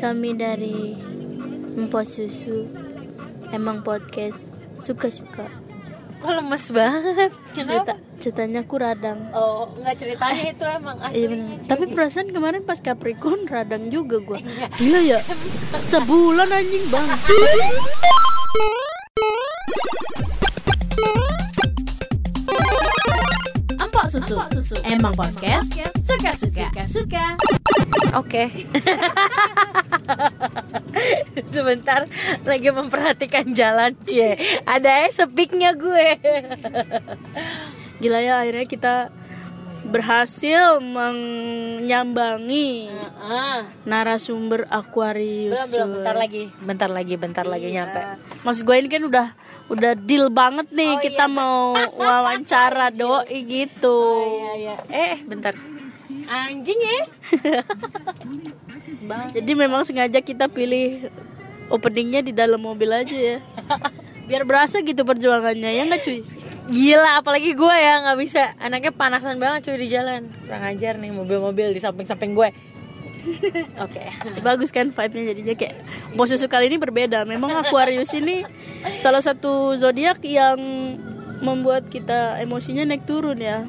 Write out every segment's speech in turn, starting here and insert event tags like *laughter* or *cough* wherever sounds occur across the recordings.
Kami dari Empo Susu Emang podcast Suka-suka Kok lemes banget? Cerita, Kenapa? Ceritanya aku radang Oh, nggak ceritanya itu emang Iya aslinya. bener. cuy. Tapi perasaan kemarin pas Capricorn radang juga gua Gila ya Sebulan anjing bang Empok susu. Emang podcast suka-suka. Suka. Oke. *laughs* Sebentar lagi memperhatikan jalan cie. Ada ya sepiknya gue. Gila ya akhirnya kita berhasil menyambangi Ah, narasumber Aquarius belum belum bentar lagi, bentar lagi, bentar lagi Iya. nyampe. Maksud gue ini kan udah udah deal banget nih Oh, kita iya. mau *laughs* wawancara doi gitu. Iya iya. Eh, bentar. Anjing ya. *laughs* Bang. Jadi memang sengaja kita pilih openingnya di dalam mobil aja ya. *laughs* Biar berasa gitu perjuangannya ya nggak cuy? Gila, apalagi gue ya nggak bisa. Anaknya panasan banget cuy di jalan. Kurang ajar nih mobil-mobil di samping-samping gue. *laughs* Oke. Bagus kan vibe-nya jadinya kayak Bos susu kali ini berbeda. Memang Aquarius ini salah satu zodiak yang membuat kita emosinya naik turun ya.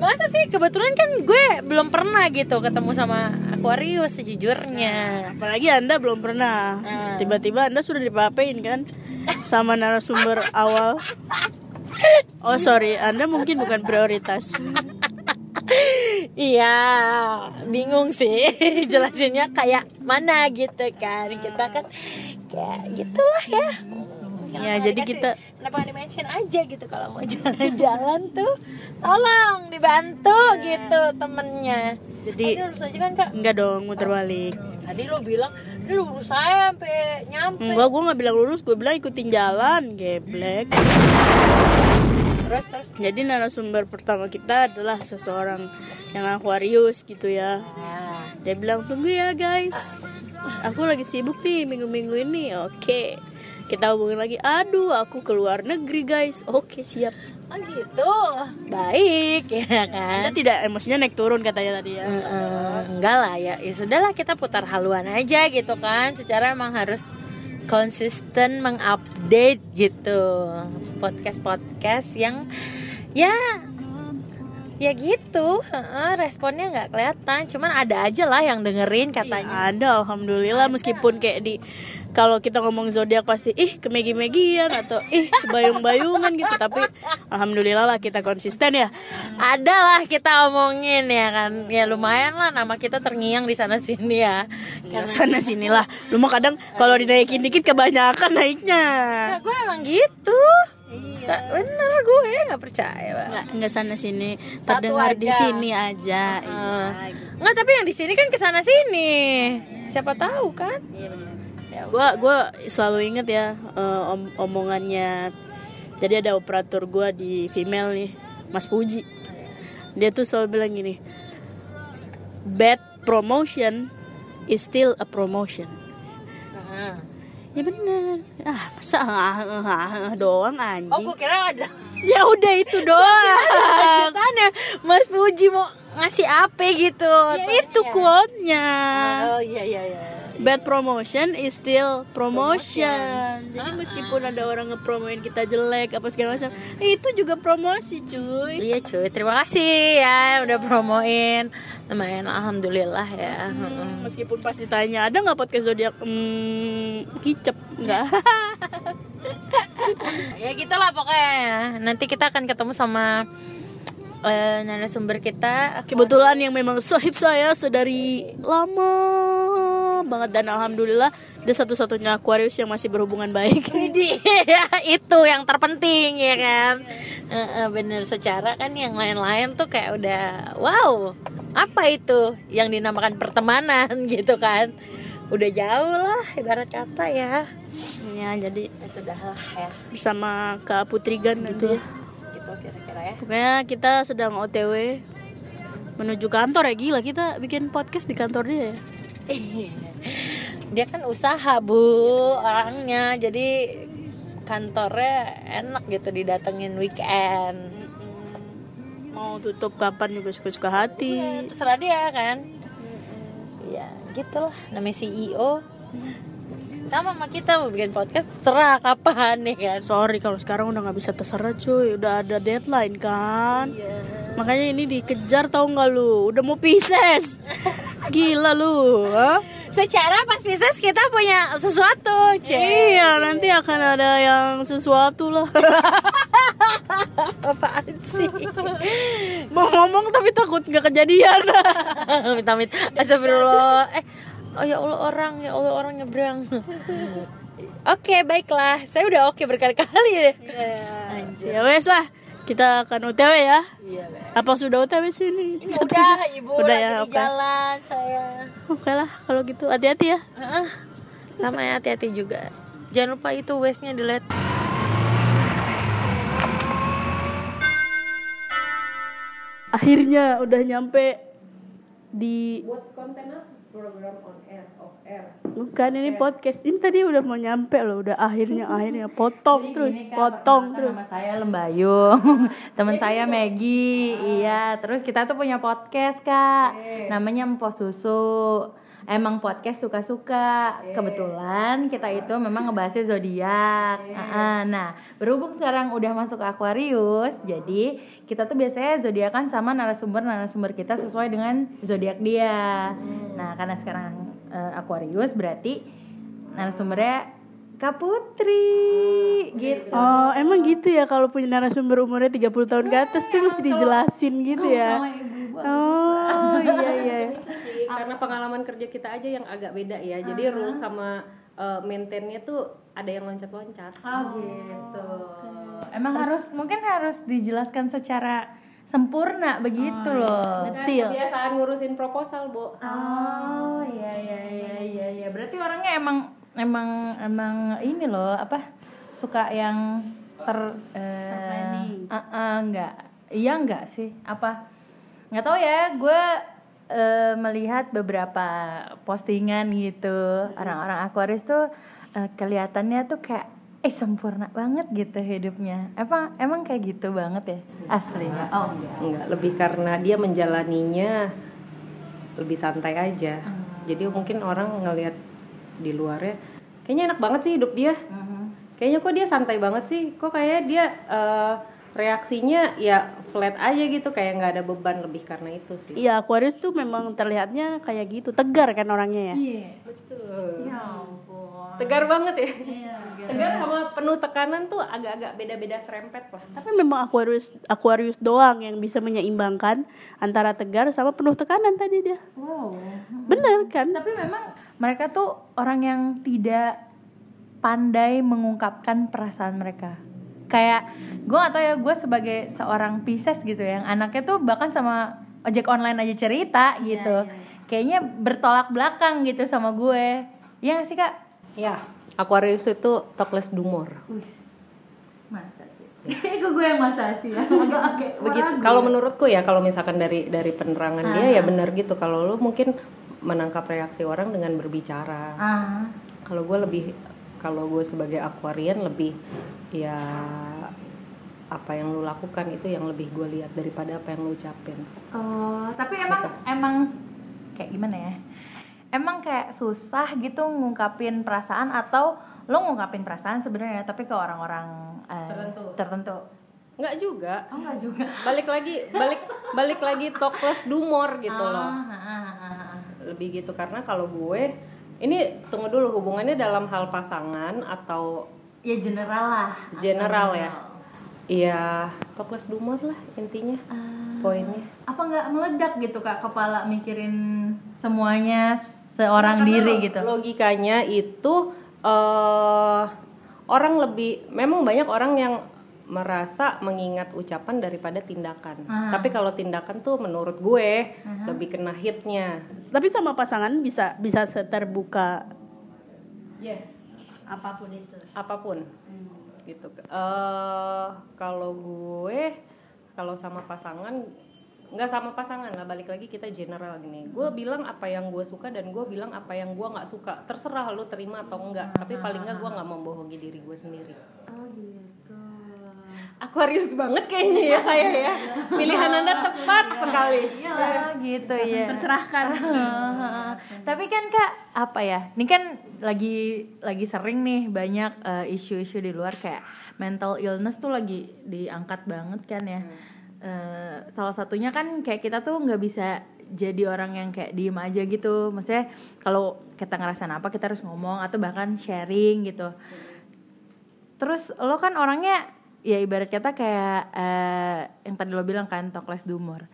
Masa sih kebetulan kan gue belum pernah gitu ketemu sama Aquarius sejujurnya. Apalagi Anda belum pernah. Hmm. Tiba-tiba Anda sudah dipapain kan sama narasumber awal. Oh sorry, Anda mungkin bukan prioritas. Iya, bingung sih *laughs* jelasinnya kayak mana gitu kan. Kita kan kayak gitulah ya. Ya, jadi dikasih- kita- kenapa nggak di-mention aja gitu kalau mau *laughs* jalan-jalan tuh tolong dibantu gitu temennya. Jadi lurus aja kan kak. enggak dong muter balik. Tadi lo bilang ini lurus saya sampai nyampe. Enggak, gue nggak bilang lurus, gue bilang ikutin jalan, geblek. Terus terus. Jadi narasumber pertama kita adalah seseorang yang Aquarius gitu ya. Nah, Dia bilang tunggu ya guys, aku lagi sibuk nih minggu-minggu ini. Oke, kita hubungin lagi. Aduh, aku keluar negeri guys. Oke siap. oh gitu. Baik *laughs* ya kan. Anda tidak emosinya naik turun katanya tadi ya. Enggak lah ya ya sudahlah kita putar haluan aja gitu kan secara emang harus konsisten mengupdate gitu podcast podcast yang ya ya gitu. Responnya nggak kelihatan. Cuman ada aja lah yang dengerin katanya. Ada, alhamdulillah. Meskipun kayak di kalau kita ngomong zodiak pasti ih kemegi-megian atau ih bayung-bayungan gitu. Tapi alhamdulillah lah kita konsisten ya. Ada lah kita omongin ya kan. Ya lumayan lah nama kita terngiang di sana sini ya. Karena sana sinilah lu mah kadang kalau dinaikin dikit kebanyakan naiknya. Nah, gue emang gitu Nggak, bener gue nggak percaya bang. Nggak nggak sana sini. Satu terdengar di aja. sini aja. Ah. Iya, gitu. nggak tapi yang di sini kan ke sana sini. Siapa tahu kan? Ya, gua gua selalu inget ya eh, om- omongannya. Jadi ada operator gua di female nih Mas Puji. Dia tuh selalu bilang gini bad promotion is still a promotion. Ya bener. Ah masa ah, ah, ah, ah, doang oh anjing gue kira ada. Ya udah itu doang. lanjutannya Mas Puji mau ngasih apa gitu. Ya itu quote-nya. Oh iya iya iya bad promotion is still promotion. Jadi meskipun ada orang ngepromoin kita jelek apa segala macam, eh, itu juga promosi, cuy. Iya cuy, terima kasih ya udah promoin lumayan alhamdulillah ya. Hmm, meskipun pas ditanya ada nggak podcast zodiak, hmm, kicep nggak? *laughs* ya gitulah pokoknya ya. Nanti kita akan ketemu sama eh, narasumber kita. Kebetulan yang memang sohib saya sedari lama banget dan alhamdulillah dia satu-satunya Aquarius yang masih berhubungan baik. *laughs* Widih, itu yang terpenting ya kan. Eh, bener secara kan yang lain-lain tuh kayak udah wow apa itu yang dinamakan pertemanan *laughs* gitu kan. Udah jauh lah ibarat kata ya. ya, jadi Ya sudah lah ya bersama Kak Putrigan gitu ya. gitu kira-kira ya. Pokoknya kita sedang OTW menuju kantor ya gila kita bikin podcast di kantor dia ya. Dia kan usaha bu orangnya. Jadi kantornya enak gitu didatengin weekend. Mau tutup kapan juga suka-suka hati. Terserah dia kan. Iya gitulah. Namanya CEO sama sama kita mau bikin podcast terserah kapan nih kan. Sorry kalau sekarang udah nggak bisa terserah cuy. Udah ada deadline kan. Makanya ini dikejar tau nggak lu? Udah mau Pisces. *laughs* Gila lu ha? Secara pas Pisces kita punya sesuatu cek iya nanti akan ada yang sesuatu lah. *laughs* Apaan sih? *laughs* Mau ngomong tapi takut nggak kejadian. *laughs* Minta minta astagfirullah. Eh oh ya Allah orang. Ya Allah orang nyebrang. Oke baiklah. Saya udah oke berkali-kali deh Anjir. ya wes lah kita akan OTW ya. Iya apa sudah OTW sini ini? Udah ibu. Udah ya, oke. jalan saya. Oke lah kalau gitu. Hati-hati ya. Heeh. sama ya hati-hati juga. Jangan lupa itu waste-nya delete. Akhirnya udah nyampe di buat konten apa? Program on air off air. Bukan ini podcast. Ini tadi udah mau nyampe loh udah akhirnya *laughs* akhirnya. Potong terus potong terus. Nama saya Lembayu, *laughs* teman saya Maggie, iya. Terus kita tuh punya podcast kak, namanya Empo Susu. Emang podcast suka-suka. Kebetulan kita itu memang ngebahasnya zodiak. Ah, Nah, berhubung sekarang udah masuk Aquarius, jadi kita tuh biasanya zodiakan sama narasumber-narasumber kita sesuai dengan zodiak dia. Nah, karena sekarang eh, Aquarius berarti narasumbernya Kak Putri gitu. oh emang gitu ya kalau punya narasumber umurnya 30 tahun ke atas tuh mesti dijelasin gitu ya oh iya iya *laughs* karena pengalaman kerja kita aja yang agak beda ya. Jadi rule sama uh, maintainnya tuh ada yang loncat-loncat. Oh gitu. Emang harus mungkin harus dijelaskan secara sempurna begitu loh. Kan Detil. kebiasaan ngurusin proposal bu Oh iya iya iya iya iya. Berarti orangnya emang emang emang ini loh apa suka yang ter eh, eh, eh, enggak. Iya enggak sih. Apa? Nggak tahu ya gue eh, melihat beberapa postingan gitu. Orang-orang Aquarius tuh eh, kelihatannya tuh kayak eh sempurna banget gitu hidupnya. Emang emang kayak gitu banget ya asli? Oh enggak. Lebih karena dia menjalaninya lebih santai aja. Jadi mungkin orang ngelihat di luarnya kayaknya enak banget sih hidup dia. Kayaknya kok dia santai banget sih? Kok kayak dia eh, reaksinya ya flat aja gitu kayak nggak ada beban lebih karena itu sih. Iya Aquarius tuh memang terlihatnya kayak gitu tegar kan orangnya ya? Iya. Betul. ya ampun. Tegar banget ya? Tegar. Sama penuh tekanan tuh agak-agak beda-beda serempet lah. Tapi memang Aquarius Aquarius doang yang bisa menyeimbangkan antara tegar sama penuh tekanan tadi dia. Wow. Bener kan? Tapi memang mereka tuh orang yang tidak pandai mengungkapkan perasaan mereka kayak gue atau ya gue sebagai seorang Pisces gitu ya, yang anaknya tuh bahkan sama ojek online aja cerita gitu. kayaknya bertolak belakang gitu sama gue. Iya gak sih kak? Ya Aquarius itu talkless dumor masa sih? *laughs* Kok gue yang masa sih. *laughs* Ya agak *laughs* begitu. kalau menurutku ya kalau misalkan dari dari penerangan dia ya benar gitu. Kalau lu mungkin menangkap reaksi orang dengan berbicara. Ah. Kalau gue lebih kalau gue sebagai Aquarian lebih ya apa yang lu lakukan itu yang lebih gue lihat daripada apa yang lu ucapin Oh, tapi emang emang kayak gimana ya? Emang kayak susah gitu ngungkapin perasaan atau lo ngungkapin perasaan sebenarnya tapi ke orang-orang eh, Tertentu. tertentu. nggak juga Oh, enggak juga. *laughs* balik lagi balik balik lagi talkless dumor gitu loh ah, ah, ah. lebih gitu karena kalau gue ini tunggu dulu hubungannya dalam hal pasangan atau Ya general lah. general ya iya talkless dumor lah intinya poinnya Apa nggak meledak gitu kak kepala mikirin semuanya seorang Karena diri lo- gitu? logikanya itu eh orang lebih memang banyak orang yang merasa mengingat ucapan daripada tindakan. Ah. Tapi kalau tindakan tuh menurut gue lebih kena hitnya. tapi sama pasangan bisa bisa terbuka Yes. apa pun itu Apa pun. Gitu. Eh kalau gue kalau sama pasangan nggak sama pasangan lah balik lagi kita general gini gue bilang apa yang gue suka dan gue bilang apa yang gue nggak suka terserah lu terima atau enggak tapi paling nggak gue nggak membohongi diri gue sendiri Oh gitu. Aquarius banget kayaknya ya saya ya. Pilihan Anda tepat sekali. Oh, gitu ya. tercerahkan Tapi kan kak apa ya? Ini kan lagi lagi sering nih banyak eh, isu-isu di luar kayak mental illness tuh lagi diangkat banget kan ya. Eh, salah satunya kan kayak kita tuh nggak bisa jadi orang yang kayak diem aja gitu. Maksudnya kalau kita ngerasain apa kita harus ngomong atau bahkan sharing gitu. Terus lo kan orangnya ya ibarat kata kayak eh, yang tadi lo bilang kan do more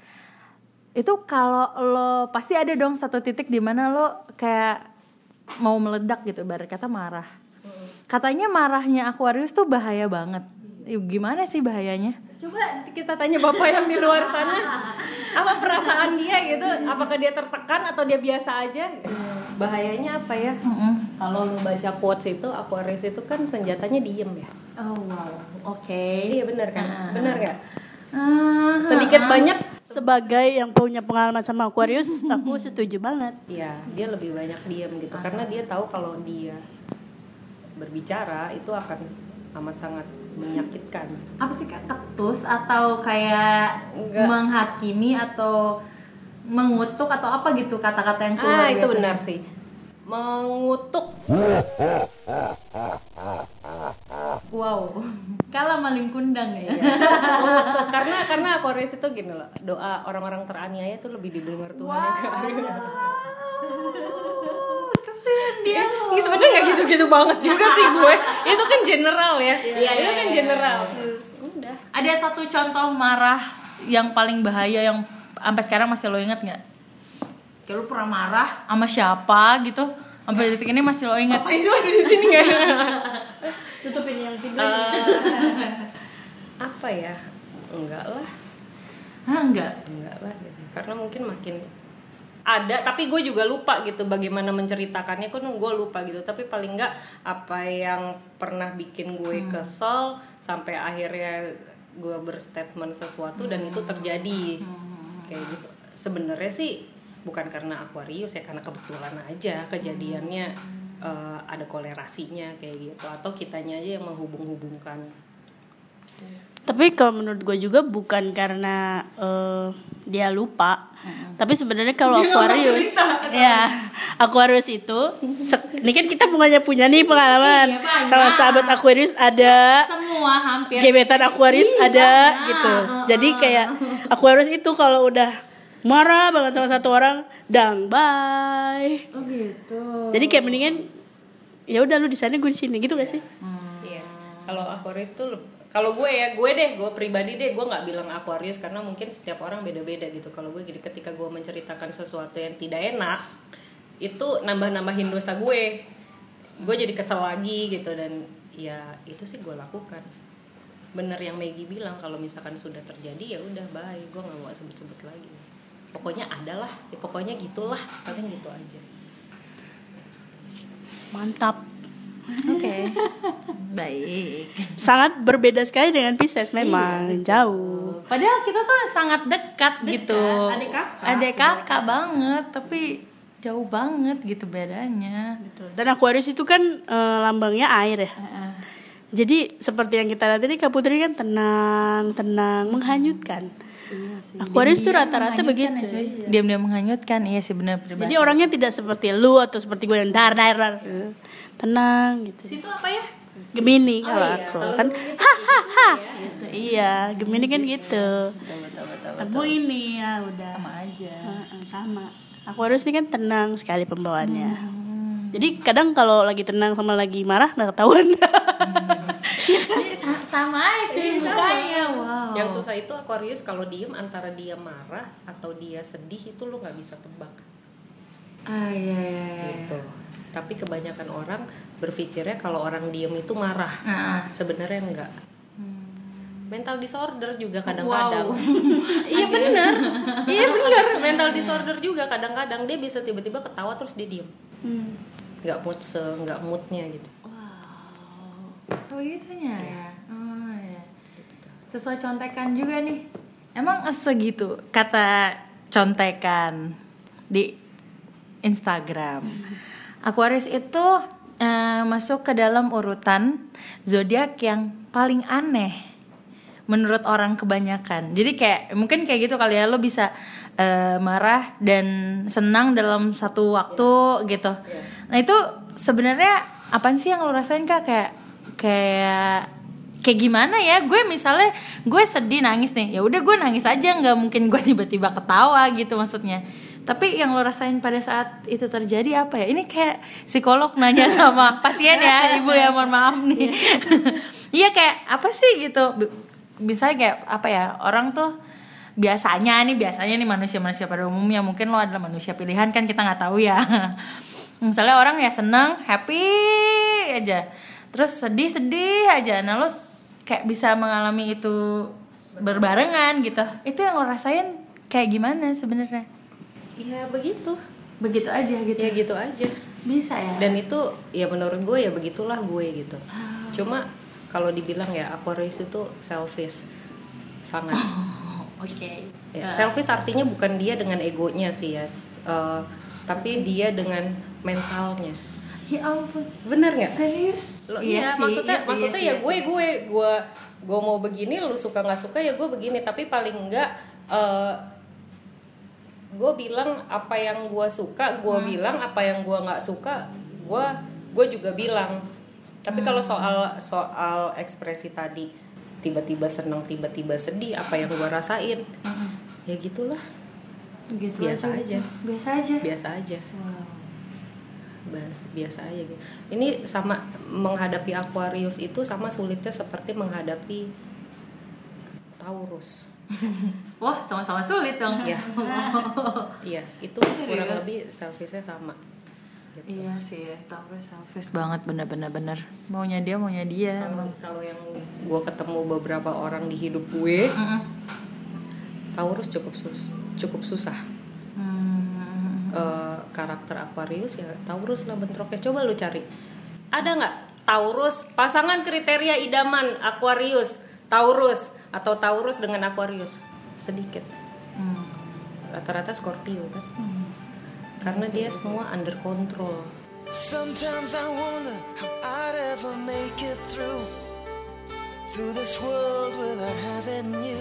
itu kalau lo pasti ada dong satu titik di mana lo kayak mau meledak gitu ibarat kata marah katanya marahnya Aquarius tuh bahaya banget Ih, gimana sih bahayanya Coba kita tanya bapak yang di luar sana. Apa perasaan dia gitu? Apakah dia tertekan atau dia biasa aja? Bahayanya apa ya? Kalau lu baca quotes itu Aquarius itu kan senjatanya diem ya. oh wow oke Iya benar kan? Ah. Benar gak? Ah, Sedikit banyak sebagai yang punya pengalaman sama Aquarius *laughs* aku setuju banget Iya, dia lebih banyak diem gitu karena dia tahu kalau dia berbicara itu akan amat sangat menyakitkan. apa sih kak ketus atau kayak Enggak. menghakimi atau mengutuk atau apa gitu kata-kata yang keluar Ah, itu biasanya? benar sih. Mengutuk. wow *laughs* kalah maling kundang ya mengutuk. karena *laughs* karena Aquarius itu gini loh, doa orang-orang teraniaya itu lebih didengar Tuhan. *laughs* dia Ini sebenarnya nggak gitu-gitu banget juga sih gue. Itu kan general ya. Iya, itu kan general. Udah. ada satu contoh marah yang paling bahaya yang sampai sekarang masih lo inget nggak kayak lo pernah marah sama siapa gitu? Sampai detik ini masih lo inget Apa itu ada di sini? Nggak? *laughs* tutupin yang tidur. Eh, apa ya? Enggak lah. Hah, enggak? Enggak lah gitu. karena mungkin makin ada tapi gue juga lupa gitu bagaimana menceritakannya. Kan gue lupa gitu. Tapi paling enggak apa yang pernah bikin gue kesel sampai akhirnya gue berstatement sesuatu dan itu terjadi. Kayak gitu. Sebenarnya sih bukan karena Aquarius ya karena kebetulan aja kejadiannya eh, ada kolerasinya kayak gitu. Atau kitanya aja yang menghubung-hubungkan. Tapi kalau menurut gue juga bukan karena eh, dia lupa, tapi sebenarnya kalau *laughs* Aquarius, ya Aquarius itu, ini kan kita bukannya punya nih pengalaman. Sama sahabat Aquarius ada, semua hampir. gebetan Aquarius ada gitu. Jadi kayak Aquarius itu kalau udah marah banget sama satu orang, dang bye. oh gitu Jadi kayak mendingan ya udah lu di sana gue di sini gitu gak sih? Iya. Kalau Aquarius tuh kalau gue ya gue deh gue pribadi deh gue nggak bilang Aquarius karena mungkin setiap orang beda-beda gitu. Kalau gue gini ketika gue menceritakan sesuatu yang tidak enak itu nambah-nambahin dosa gue. Gue jadi kesel lagi gitu dan ya itu sih gue lakukan. Bener yang Maggie bilang kalau misalkan sudah terjadi ya udah bye gue nggak mau sebut-sebut lagi. Pokoknya adalah, ya pokoknya gitulah, paling gitu aja. Mantap. oke baik Sangat berbeda sekali dengan Pisces memang jauh. Padahal kita tuh sangat dekat, gitu. adik kakak. Adik kakak banget, tapi jauh banget gitu bedanya. Dan Aquarius itu kan eh, lambangnya air ya. Jadi seperti yang kita lihat ini Kak Putri kan tenang, tenang, menghanyutkan. Aquarius tuh rata-rata begitu. Diam-diam menghanyutkan, iya sih benar Jadi orangnya tidak seperti lu atau seperti gue yang dar dar dar. Tenang gitu. Situ apa ya? Gemini kalau aku kan hahaha gitu. Iya, Gemini kan gitu. Aku ini ya udah sama aja. Heeh, sama. Aquarius ini kan tenang sekali pembawaannya. Jadi kadang kalau lagi tenang sama lagi marah nggak ketahuan. Sa- *laughs* sama aja cuy mukanya. Wow. Yang susah itu Aquarius kalau diem antara dia marah atau dia sedih itu lo nggak bisa tebak Ah iya iya. iya. gitu. Tapi kebanyakan orang berpikirnya kalau orang diem itu marah. Ah, ah. Sebenarnya enggak. Mental disorder juga kadang-kadang. Wow. *laughs* iya bener, iya *laughs* bener. Mental disorder juga kadang-kadang dia bisa tiba-tiba ketawa terus dia diem. Nggak mood se, nggak moodnya gitu. So gitunya ya. Oh iya. Sesuai contekan juga nih. Emang segitu kata contekan di Instagram. Aquarius itu eh, masuk ke dalam urutan zodiak yang paling aneh menurut orang kebanyakan jadi kayak mungkin kayak gitu kali ya lo bisa eh, marah dan senang dalam satu waktu gitu nah itu sebenarnya apa sih yang lo rasain kak kayak kayak kayak gimana ya? Gue misalnya gue sedih nangis nih. Ya udah gue nangis aja. Nggak mungkin gue *laughs* tiba-tiba ketawa gitu maksudnya. Tapi yang lo rasain pada saat itu terjadi apa ya? Ini kayak psikolog nanya *laughs* sama pasien ya *laughs* ibu ya mohon maaf nih. Iya. Kayak apa sih gitu? Misalnya kayak apa ya? Orang tuh biasanya nih biasanya nih manusia-manusia pada umumnya. Mungkin lo adalah manusia pilihan kan kita nggak tahu ya. Misalnya orang ya seneng happy aja terus sedih sedih aja nah lo kayak bisa mengalami itu berbarengan gitu itu yang lo rasain kayak gimana sebenarnya Iya begitu. begitu aja gitu Ya gitu aja. bisa ya Dan itu ya menurut gue ya begitulah gue gitu. Cuma kalau dibilang ya Aquarius itu selfish sangat. oke Ya, selfish artinya bukan dia dengan egonya sih ya. Eh, tapi dia dengan mentalnya. Ya ampun. Bener nggak? serius? Lo, iya, sih, maksudnya iya sih, maksudnya iya ya gue iya sih. gue gue gue mau begini lu suka nggak suka ya gue begini. Tapi paling enggak eh, gue bilang apa yang gue suka gue Hmm. bilang apa yang gue nggak suka gue gue juga bilang. Tapi kalau Hmm. soal soal ekspresi tadi tiba-tiba senang tiba-tiba sedih apa yang gue rasain? Ya gitulah. Gitu biasa aja. biasa aja. Biasa aja Biasa aja gitu. Ini sama menghadapi Aquarius itu sama sulitnya seperti menghadapi Taurus. *laughs* wah sama-sama sulit dong Ya. *laughs* Iya, itu kurang lebih selfishnya sama. Gitu. Iya sih, Taurus selfish banget bener-bener bener. Maunya dia, maunya dia. Kalau yang gue ketemu beberapa orang di hidup gue. *laughs* Taurus cukup sus cukup susah. Hmm. Karakter Aquarius ya Taurus lah bentroknya. Coba lu cari. Ada nggak Taurus pasangan kriteria idaman Aquarius, Taurus atau Taurus dengan Aquarius? Sedikit. Hmm. Rata-rata Scorpio kan. Karena dia semua under control. Sometimes I wonder how I'd ever make it through through this world without having you.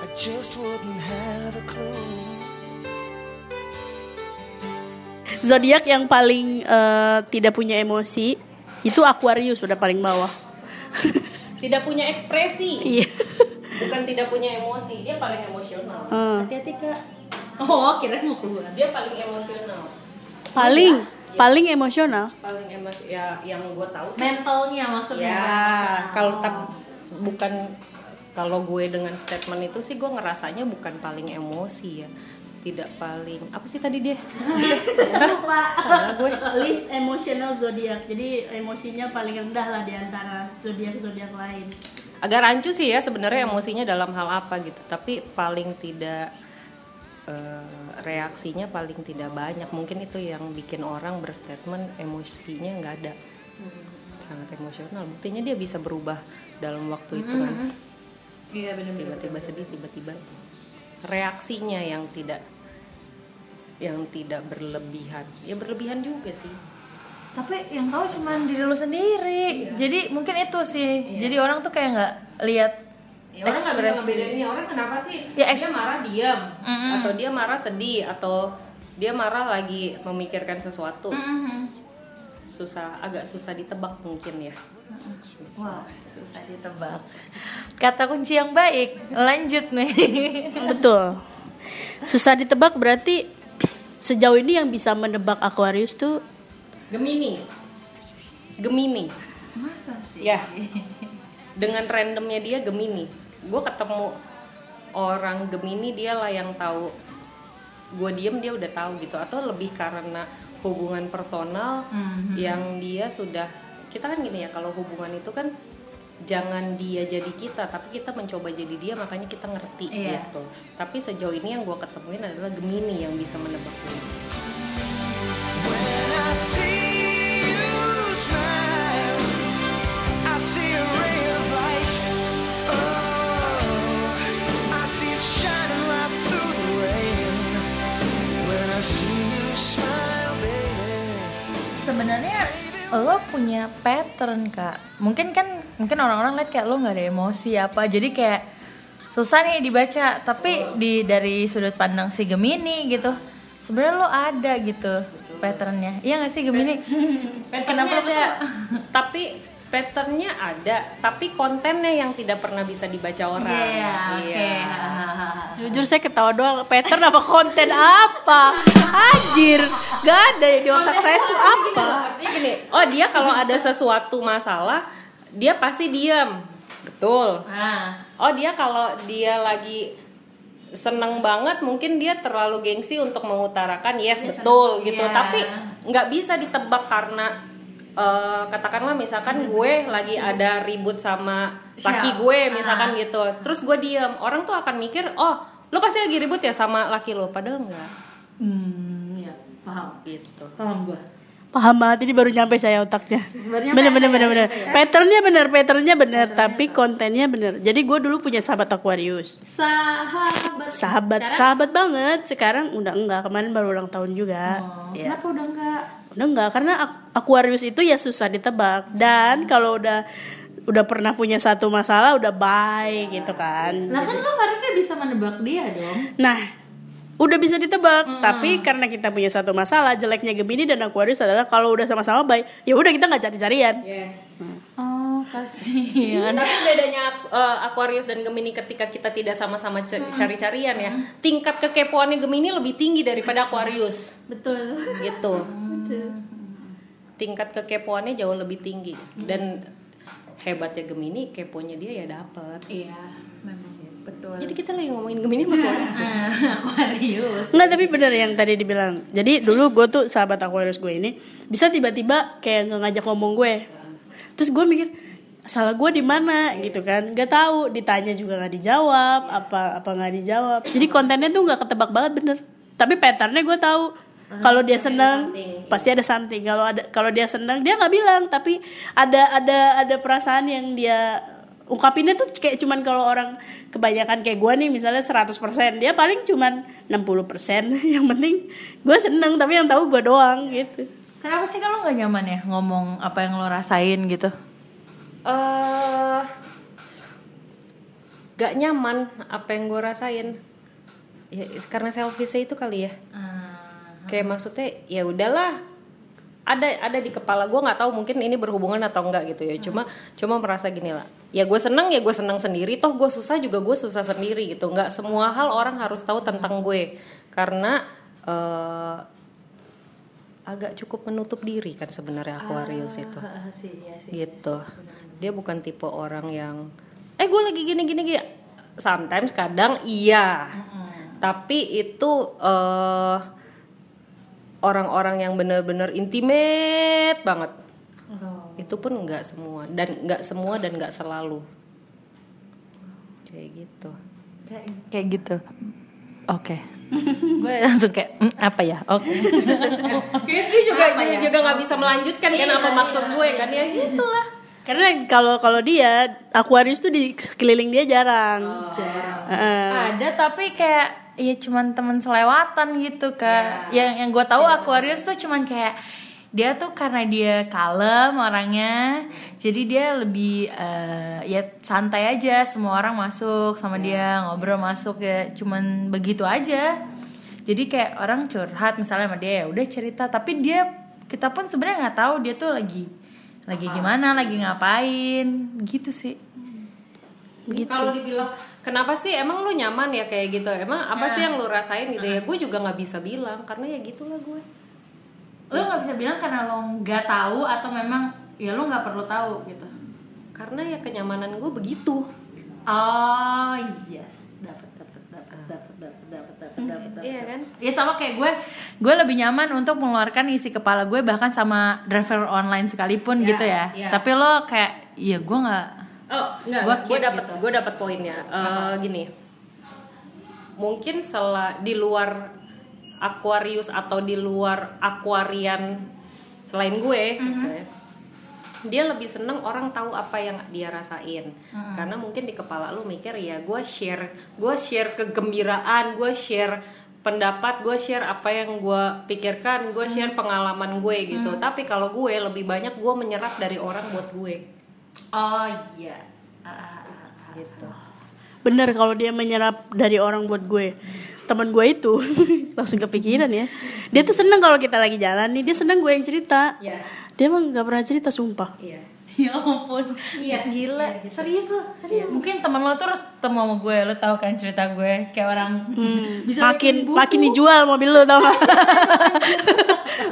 I just wouldn't have a clue. Zodiak yang paling eh, tidak punya emosi itu Aquarius sudah paling bawah. *laughs* Tidak punya ekspresi, Iya. bukan tidak punya emosi. Dia paling emosional. Eh, Hati-hati kak. Oh, kira mau keluar. Dia paling emosional. paling paling emosional. Paling emosi ya yang gue tahu sih. Mentalnya maksudnya. Ya, kalau tak bukan kalau gue dengan statement itu sih gue ngerasanya bukan paling emosi ya. Tidak paling apa sih tadi dia? *laughs* Lupa. Salah gue. List emosional zodiak. Jadi emosinya paling rendah lah di antara zodiak-zodiak lain. Agak rancu sih ya sebenarnya emosinya dalam hal apa gitu, tapi paling tidak eh, reaksinya paling tidak banyak. Mungkin itu yang bikin orang berstatement emosinya nggak ada. Sangat emosional. Buktinya dia bisa berubah dalam waktu itu kan. Iya benar. tiba-tiba sedih tiba-tiba reaksinya yang tidak yang tidak berlebihan ya berlebihan juga sih Tapi yang tahu cuma diri lu sendiri. Jadi mungkin itu sih. Jadi orang tuh kayak nggak lihat ya, orang nggak bisa ngebedainnya orang kenapa sih Ya, dia marah diam atau dia marah sedih atau dia marah lagi memikirkan sesuatu Mhm. susah agak susah ditebak mungkin ya Wah, susah ditebak. Kata kunci yang baik. Lanjut nih. Betul. Susah ditebak berarti sejauh ini yang bisa menebak Aquarius tuh Gemini. Gemini. Masa sih? Ya. dengan randomnya dia Gemini. Gue ketemu orang Gemini dia lah yang tahu. Gue diem dia udah tahu gitu. Atau lebih karena hubungan personal yang dia sudah kita kan gini ya kalau hubungan itu kan jangan dia jadi kita tapi kita mencoba jadi dia makanya kita ngerti Iya. gitu tapi sejauh ini yang gue ketemuin adalah Gemini yang bisa menebak gue When I see you smile, I see a ray of light. Oh, I see it shining right through the rain. When I see you smile, baby. Sebenarnya lo punya pattern kak. Mungkin kan mungkin orang-orang lihat kayak lo nggak ada emosi apa jadi kayak susah nih dibaca. Tapi di dari sudut pandang si Gemini gitu sebenarnya lo ada gitu patternnya. Iya gak sih Gemini? *laughs* Kenapa ada? *laughs* tapi patternnya ada, tapi kontennya yang tidak pernah bisa dibaca orang. Iya, oke. Iya. *laughs* Jujur saya ketawa doang Pattern apa konten apa Anjir Gak ada di otak saya tuh apa Artinya gini, oh dia kalau ada sesuatu masalah, dia pasti diam. Betul. nah Oh dia kalau dia lagi seneng banget mungkin dia terlalu gengsi untuk mengutarakan yes betul gitu Iya. tapi nggak bisa ditebak karena eh, katakanlah misalkan gue lagi ada ribut sama laki gue misalkan gitu. Terus gue diam orang tuh akan mikir oh lo pasti lagi ribut ya sama laki lo. Padahal enggak. Hmm ya paham. Gitu. Paham gue Paham banget. Ini baru nyampe saya otaknya. Bener bener bener bener. Patternnya bener Patternnya bener Tapi kontennya bener. Jadi gue dulu punya sahabat Aquarius. Sahabat. Sahabat Sahabat banget. Sekarang udah enggak. Kemarin baru ulang tahun juga. Ya. kenapa udah enggak Udah enggak Karena Aquarius itu ya susah ditebak. Dan kalau udah Udah pernah punya satu masalah Udah bye gitu kan. Nah kan lo harusnya bisa menebak dia dong. Nah, udah bisa ditebak, tapi karena kita punya satu masalah, jeleknya Gemini dan Aquarius adalah kalau udah sama-sama baik, ya udah kita nggak cari-carian. yes. Oh kasihan. Tapi bedanya eh, Aquarius dan Gemini ketika kita tidak sama-sama cari-carian ya tingkat kekepoannya Gemini lebih tinggi daripada Aquarius. Betul. gitu. Tingkat kekepoannya jauh lebih tinggi. Dan hebatnya Gemini keponya dia ya dapet. Iya memang. Betul. Jadi kita lagi ngomongin Gemini sama Aquarius ya? *laughs* Aquarius. Enggak, tapi bener yang tadi dibilang. Jadi dulu gue tuh sahabat Aquarius gue ini bisa tiba-tiba kayak ngajak ngomong gue. Terus gue mikir salah gue di mana gitu kan. Nggak tahu ditanya juga nggak dijawab apa apa nggak dijawab. Jadi kontennya tuh nggak ketebak banget bener. Tapi patternnya gue tahu. Kalau dia senang pasti ada something. Kalau ada kalau dia senang dia nggak bilang. Tapi ada ada ada perasaan yang dia ungkapinnya tuh kayak cuman kalau orang kebanyakan kayak gue nih misalnya 100% dia paling cuman 60% *laughs* yang penting gue seneng tapi yang tahu gue doang gitu. Kenapa sih kalau nggak nyaman ya ngomong apa yang lo rasain gitu? Eh gak nyaman apa yang gue rasain. Ya karena selfish itu kali ya. Kayak maksudnya ya udahlah. Ada ada di kepala gue nggak tahu mungkin ini berhubungan atau enggak gitu ya. Cuma cuma merasa gini lah. Ya gue seneng ya gue seneng sendiri. Toh gue susah juga gue susah sendiri gitu. Nggak semua hal orang harus tahu tentang gue. Karena eh, agak cukup menutup diri kan sebenarnya Aquarius itu. Gitu. Dia bukan tipe orang yang eh gue lagi gini gini gini. Sometimes kadang iya. Tapi itu eh orang-orang yang bener-bener intimate banget. Itu pun nggak semua dan nggak semua dan nggak selalu. Kayak gitu. Kayak gitu. Oke. *laughs* Gue langsung kayak "Hmm, apa ya? Oke. *laughs* dia juga juga nggak bisa melanjutkan kan apa maksud gue kan ya gitulah karena kalau kalau dia Aquarius tuh di sekeliling dia jarang Heeh. Ada tapi kayak ya cuman teman selewatan gitu kak. Yang yang gue tahu Aquarius tuh cuman kayak dia tuh karena dia kalem orangnya, jadi dia lebih eh, ya santai aja. Semua orang masuk sama dia ngobrol masuk ya, cuman begitu aja. Jadi kayak orang curhat misalnya sama dia ya udah cerita, tapi dia kita pun sebenarnya nggak tahu dia tuh lagi lagi gimana, lagi ngapain, gitu sih. kalau dibilang kenapa sih? Emang lu nyaman ya kayak gitu? Emang apa sih yang lu rasain gitu ya? Gue juga nggak bisa bilang karena ya gitulah gue lo nggak bisa bilang karena lo nggak tahu atau memang ya lo nggak perlu tahu gitu? Karena ya kenyamanan gue begitu. Oh yes. Dapat dapat dapat dapat dapat dapat dapat dapat iya kan? Ya sama kayak gue. Gue lebih nyaman untuk mengeluarkan isi kepala gue bahkan sama driver online sekalipun gitu ya. iya. tapi lo kayak ya gue nggak oh enggak Gua gue dapat gitu. gue dapat poinnya. Eh, gini. Mungkin setelah di luar Aquarius atau di luar Aquarian selain gue gitu ya. Dia lebih seneng orang tahu apa yang dia rasain. Karena mungkin di kepala lu mikir ya gue share gue share kegembiraan gue share pendapat gue share apa yang gue pikirkan gue share pengalaman gue gitu. Tapi kalau gue lebih banyak gue menyerap dari orang buat gue. Oh iya. Ah, ah, ah. gitu. bener kalau dia menyerap dari orang buat gue teman gue itu. *laughs* Langsung kepikiran ya. Dia tuh seneng kalau kita lagi jalan nih. Dia seneng gue yang cerita. Iya. dia emang nggak pernah cerita sumpah. Iya. *laughs* Ya ampun. Iya, gila. Serius lo, serius. mungkin teman lo terus ketemu sama gue. Lo tahu kan cerita gue. Kayak orang Hmm, *laughs* bisa makin buku. makin dijual mobil lu tau gak?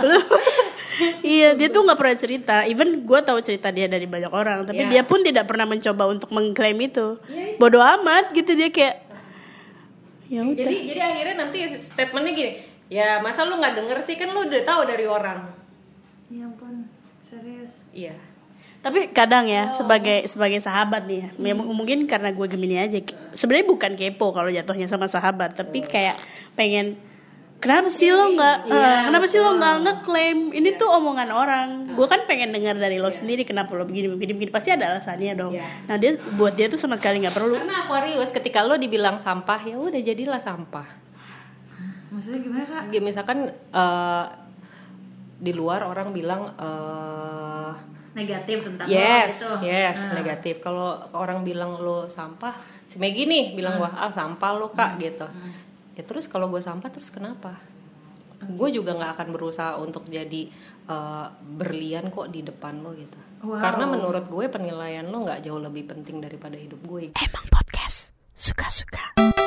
lu iya dia tuh nggak pernah cerita. Even gue tahu cerita dia dari banyak orang. Tapi Iya. dia pun tidak pernah mencoba untuk mengklaim itu. Bodoh amat gitu dia kayak ya udah. jadi jadi akhirnya nanti statementnya gini ya masa lu nggak denger sih? Kan lu udah tahu dari orang. Ya ampun serius. Iya. Tapi kadang ya sebagai sebagai sahabat nih ya, ya m- mungkin karena gue gemini aja sebenarnya bukan kepo kalau jatuhnya sama sahabat tapi kayak pengen kenapa sih lo nggak eh, kenapa sih lo nggak ngeklaim? Ini tuh omongan orang. Gue kan pengen dengar dari lo sendiri kenapa lo begini begini begini. Pasti ada alasannya dong. Nah dia buat dia tuh sama sekali nggak perlu. Karena Aquarius ketika lo dibilang sampah ya udah jadilah sampah. Maksudnya gimana kak? Ya, misalkan eh, di luar orang bilang eh, negatif tentang yes lo gitu. yes Ah. negatif. Kalau orang bilang lo sampah si Maggie nih bilang wah ah sampah lo kak gitu ya terus kalau gue sampah terus kenapa? Gue juga nggak akan berusaha untuk jadi eh, berlian kok di depan lo gitu. Wow. karena menurut gue penilaian lo nggak jauh lebih penting daripada hidup gue. Emang podcast suka suka